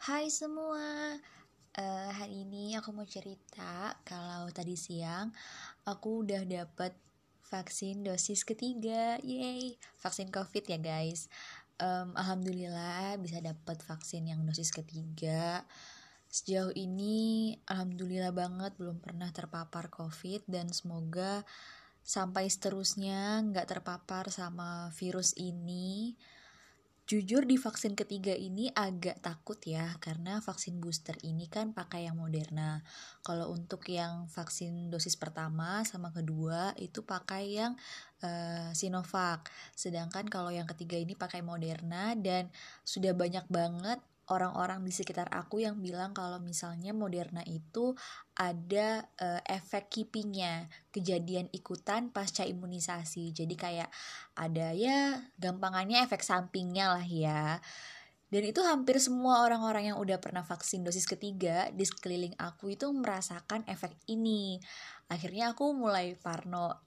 Hai semua, uh, hari ini aku mau cerita kalau tadi siang aku udah dapet vaksin dosis ketiga, yay, vaksin covid ya guys. Um, Alhamdulillah bisa dapet vaksin yang dosis ketiga. Sejauh ini alhamdulillah banget belum pernah terpapar covid dan semoga sampai seterusnya nggak terpapar sama virus ini Jujur di vaksin ketiga ini agak takut ya karena vaksin booster ini kan pakai yang Moderna. Kalau untuk yang vaksin dosis pertama sama kedua itu pakai yang uh, Sinovac. Sedangkan kalau yang ketiga ini pakai Moderna dan sudah banyak banget orang-orang di sekitar aku yang bilang kalau misalnya Moderna itu ada uh, efek kipinya, kejadian ikutan pasca imunisasi. Jadi kayak ada ya gampangannya efek sampingnya lah ya. Dan itu hampir semua orang-orang yang udah pernah vaksin dosis ketiga di sekeliling aku itu merasakan efek ini. Akhirnya aku mulai parno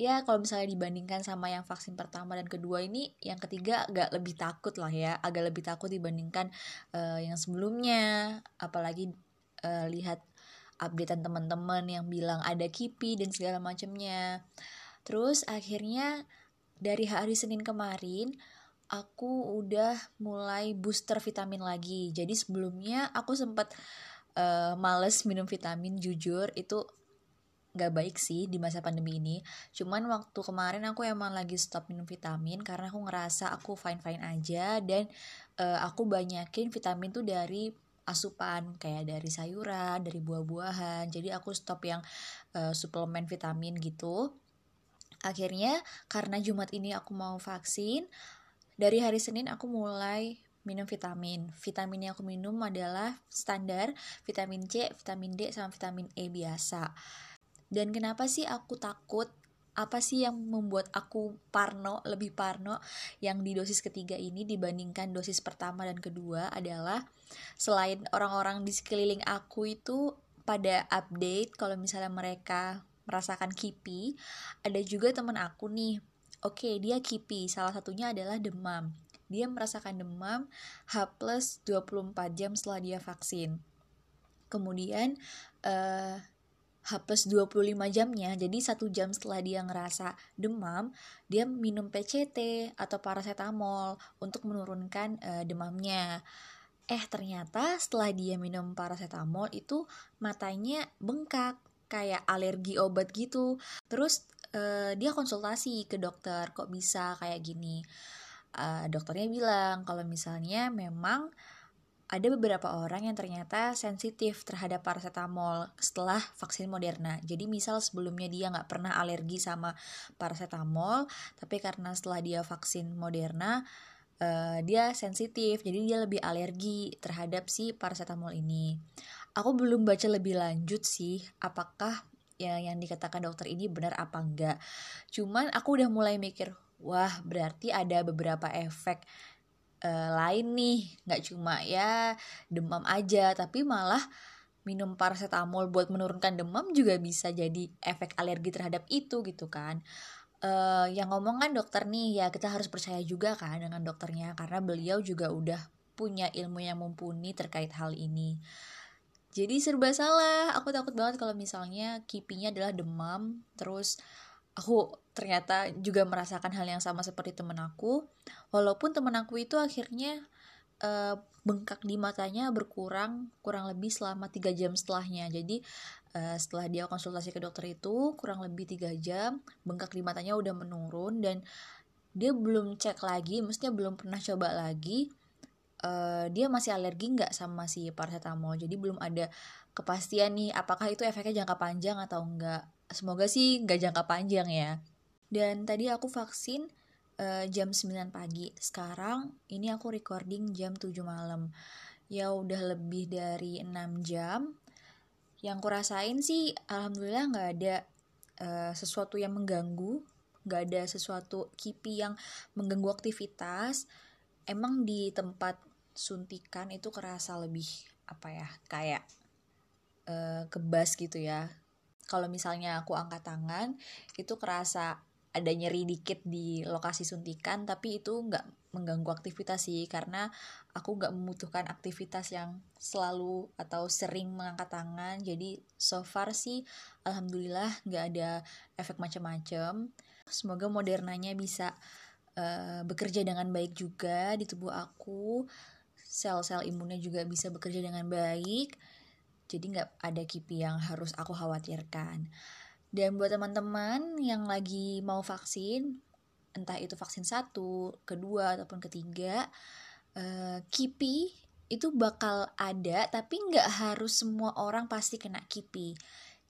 ya kalau misalnya dibandingkan sama yang vaksin pertama dan kedua ini yang ketiga agak lebih takut lah ya. Agak lebih takut dibandingkan uh, yang sebelumnya. Apalagi uh, lihat updatean teman-teman yang bilang ada kipi dan segala macamnya terus akhirnya dari hari Senin kemarin aku udah mulai booster vitamin lagi. Jadi sebelumnya aku sempat uh, males minum vitamin jujur itu gak baik sih di masa pandemi ini. Cuman waktu kemarin aku emang lagi stop minum vitamin karena aku ngerasa aku fine fine aja dan uh, aku banyakin vitamin tuh dari asupan kayak dari sayuran dari buah-buahan. Jadi aku stop yang uh, suplemen vitamin gitu. Akhirnya karena Jumat ini aku mau vaksin dari hari Senin aku mulai minum vitamin. Vitamin yang aku minum adalah standar vitamin C vitamin D sama vitamin E biasa dan kenapa sih aku takut? Apa sih yang membuat aku parno, lebih parno yang di dosis ketiga ini dibandingkan dosis pertama dan kedua adalah selain orang-orang di sekeliling aku itu pada update kalau misalnya mereka merasakan kipi, ada juga teman aku nih. Oke, dia kipi, salah satunya adalah demam. Dia merasakan demam H plus 24 jam setelah dia vaksin. Kemudian uh, H plus 25 jamnya, jadi satu jam setelah dia ngerasa demam, dia minum PCT atau paracetamol untuk menurunkan uh, demamnya. Eh ternyata setelah dia minum paracetamol itu matanya bengkak, kayak alergi obat gitu. Terus uh, dia konsultasi ke dokter, kok bisa kayak gini. Uh, dokternya bilang kalau misalnya memang ada beberapa orang yang ternyata sensitif terhadap paracetamol setelah vaksin Moderna. Jadi misal sebelumnya dia nggak pernah alergi sama paracetamol, tapi karena setelah dia vaksin Moderna, uh, dia sensitif, jadi dia lebih alergi terhadap si paracetamol ini. Aku belum baca lebih lanjut sih, apakah ya yang dikatakan dokter ini benar apa enggak. Cuman aku udah mulai mikir, wah berarti ada beberapa efek uh, lain nih nggak cuma ya demam aja tapi malah minum paracetamol buat menurunkan demam juga bisa jadi efek alergi terhadap itu gitu kan. Uh, yang ngomong kan dokter nih ya kita harus percaya juga kan dengan dokternya karena beliau juga udah punya ilmu yang mumpuni terkait hal ini. Jadi serba salah aku takut banget kalau misalnya kipinya adalah demam terus aku ternyata juga merasakan hal yang sama seperti temen aku. Walaupun temen aku itu akhirnya uh, bengkak di matanya berkurang kurang lebih selama tiga jam setelahnya. Jadi uh, setelah dia konsultasi ke dokter itu kurang lebih tiga jam bengkak di matanya udah menurun dan dia belum cek lagi maksudnya belum pernah coba lagi uh, dia masih alergi nggak sama si paracetamol. Jadi belum ada kepastian nih apakah itu efeknya jangka panjang atau enggak semoga sih nggak jangka panjang ya. Dan tadi aku vaksin uh, jam 9 pagi. Sekarang ini aku recording jam 7 malam. Ya udah lebih dari 6 jam. Yang aku rasain sih alhamdulillah nggak ada uh, sesuatu yang mengganggu. Nggak ada sesuatu kipi yang mengganggu aktivitas. Emang di tempat suntikan itu kerasa lebih apa ya kayak uh, kebas gitu ya kalau misalnya aku angkat tangan itu kerasa ada nyeri dikit di lokasi suntikan tapi itu nggak mengganggu aktivitas sih karena aku nggak membutuhkan aktivitas yang selalu atau sering mengangkat tangan. Jadi so far sih alhamdulillah nggak ada efek macam-macam. Semoga modernanya bisa uh, bekerja dengan baik juga di tubuh aku. Sel-sel imunnya juga bisa bekerja dengan baik jadi nggak ada kipi yang harus aku khawatirkan dan buat teman-teman yang lagi mau vaksin, entah itu vaksin satu, kedua ataupun ketiga, uh, KIPI itu bakal ada, tapi nggak harus semua orang pasti kena KIPI.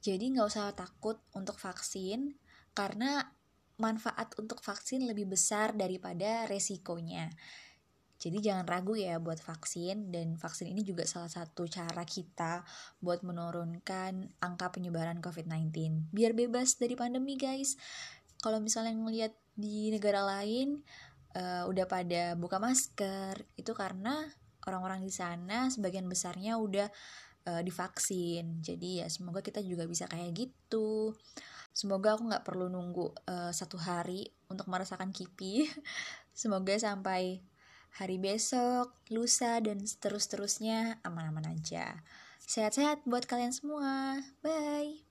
Jadi nggak usah takut untuk vaksin, karena manfaat untuk vaksin lebih besar daripada resikonya. Jadi jangan ragu ya buat vaksin dan vaksin ini juga salah satu cara kita buat menurunkan angka penyebaran COVID-19. Biar bebas dari pandemi guys. Kalau misalnya ngeliat di negara lain uh, udah pada buka masker, itu karena orang-orang di sana sebagian besarnya udah uh, divaksin. Jadi ya semoga kita juga bisa kayak gitu. Semoga aku nggak perlu nunggu uh, satu hari untuk merasakan kipi. Semoga sampai hari besok, lusa, dan seterus-terusnya aman-aman aja. Sehat-sehat buat kalian semua. Bye.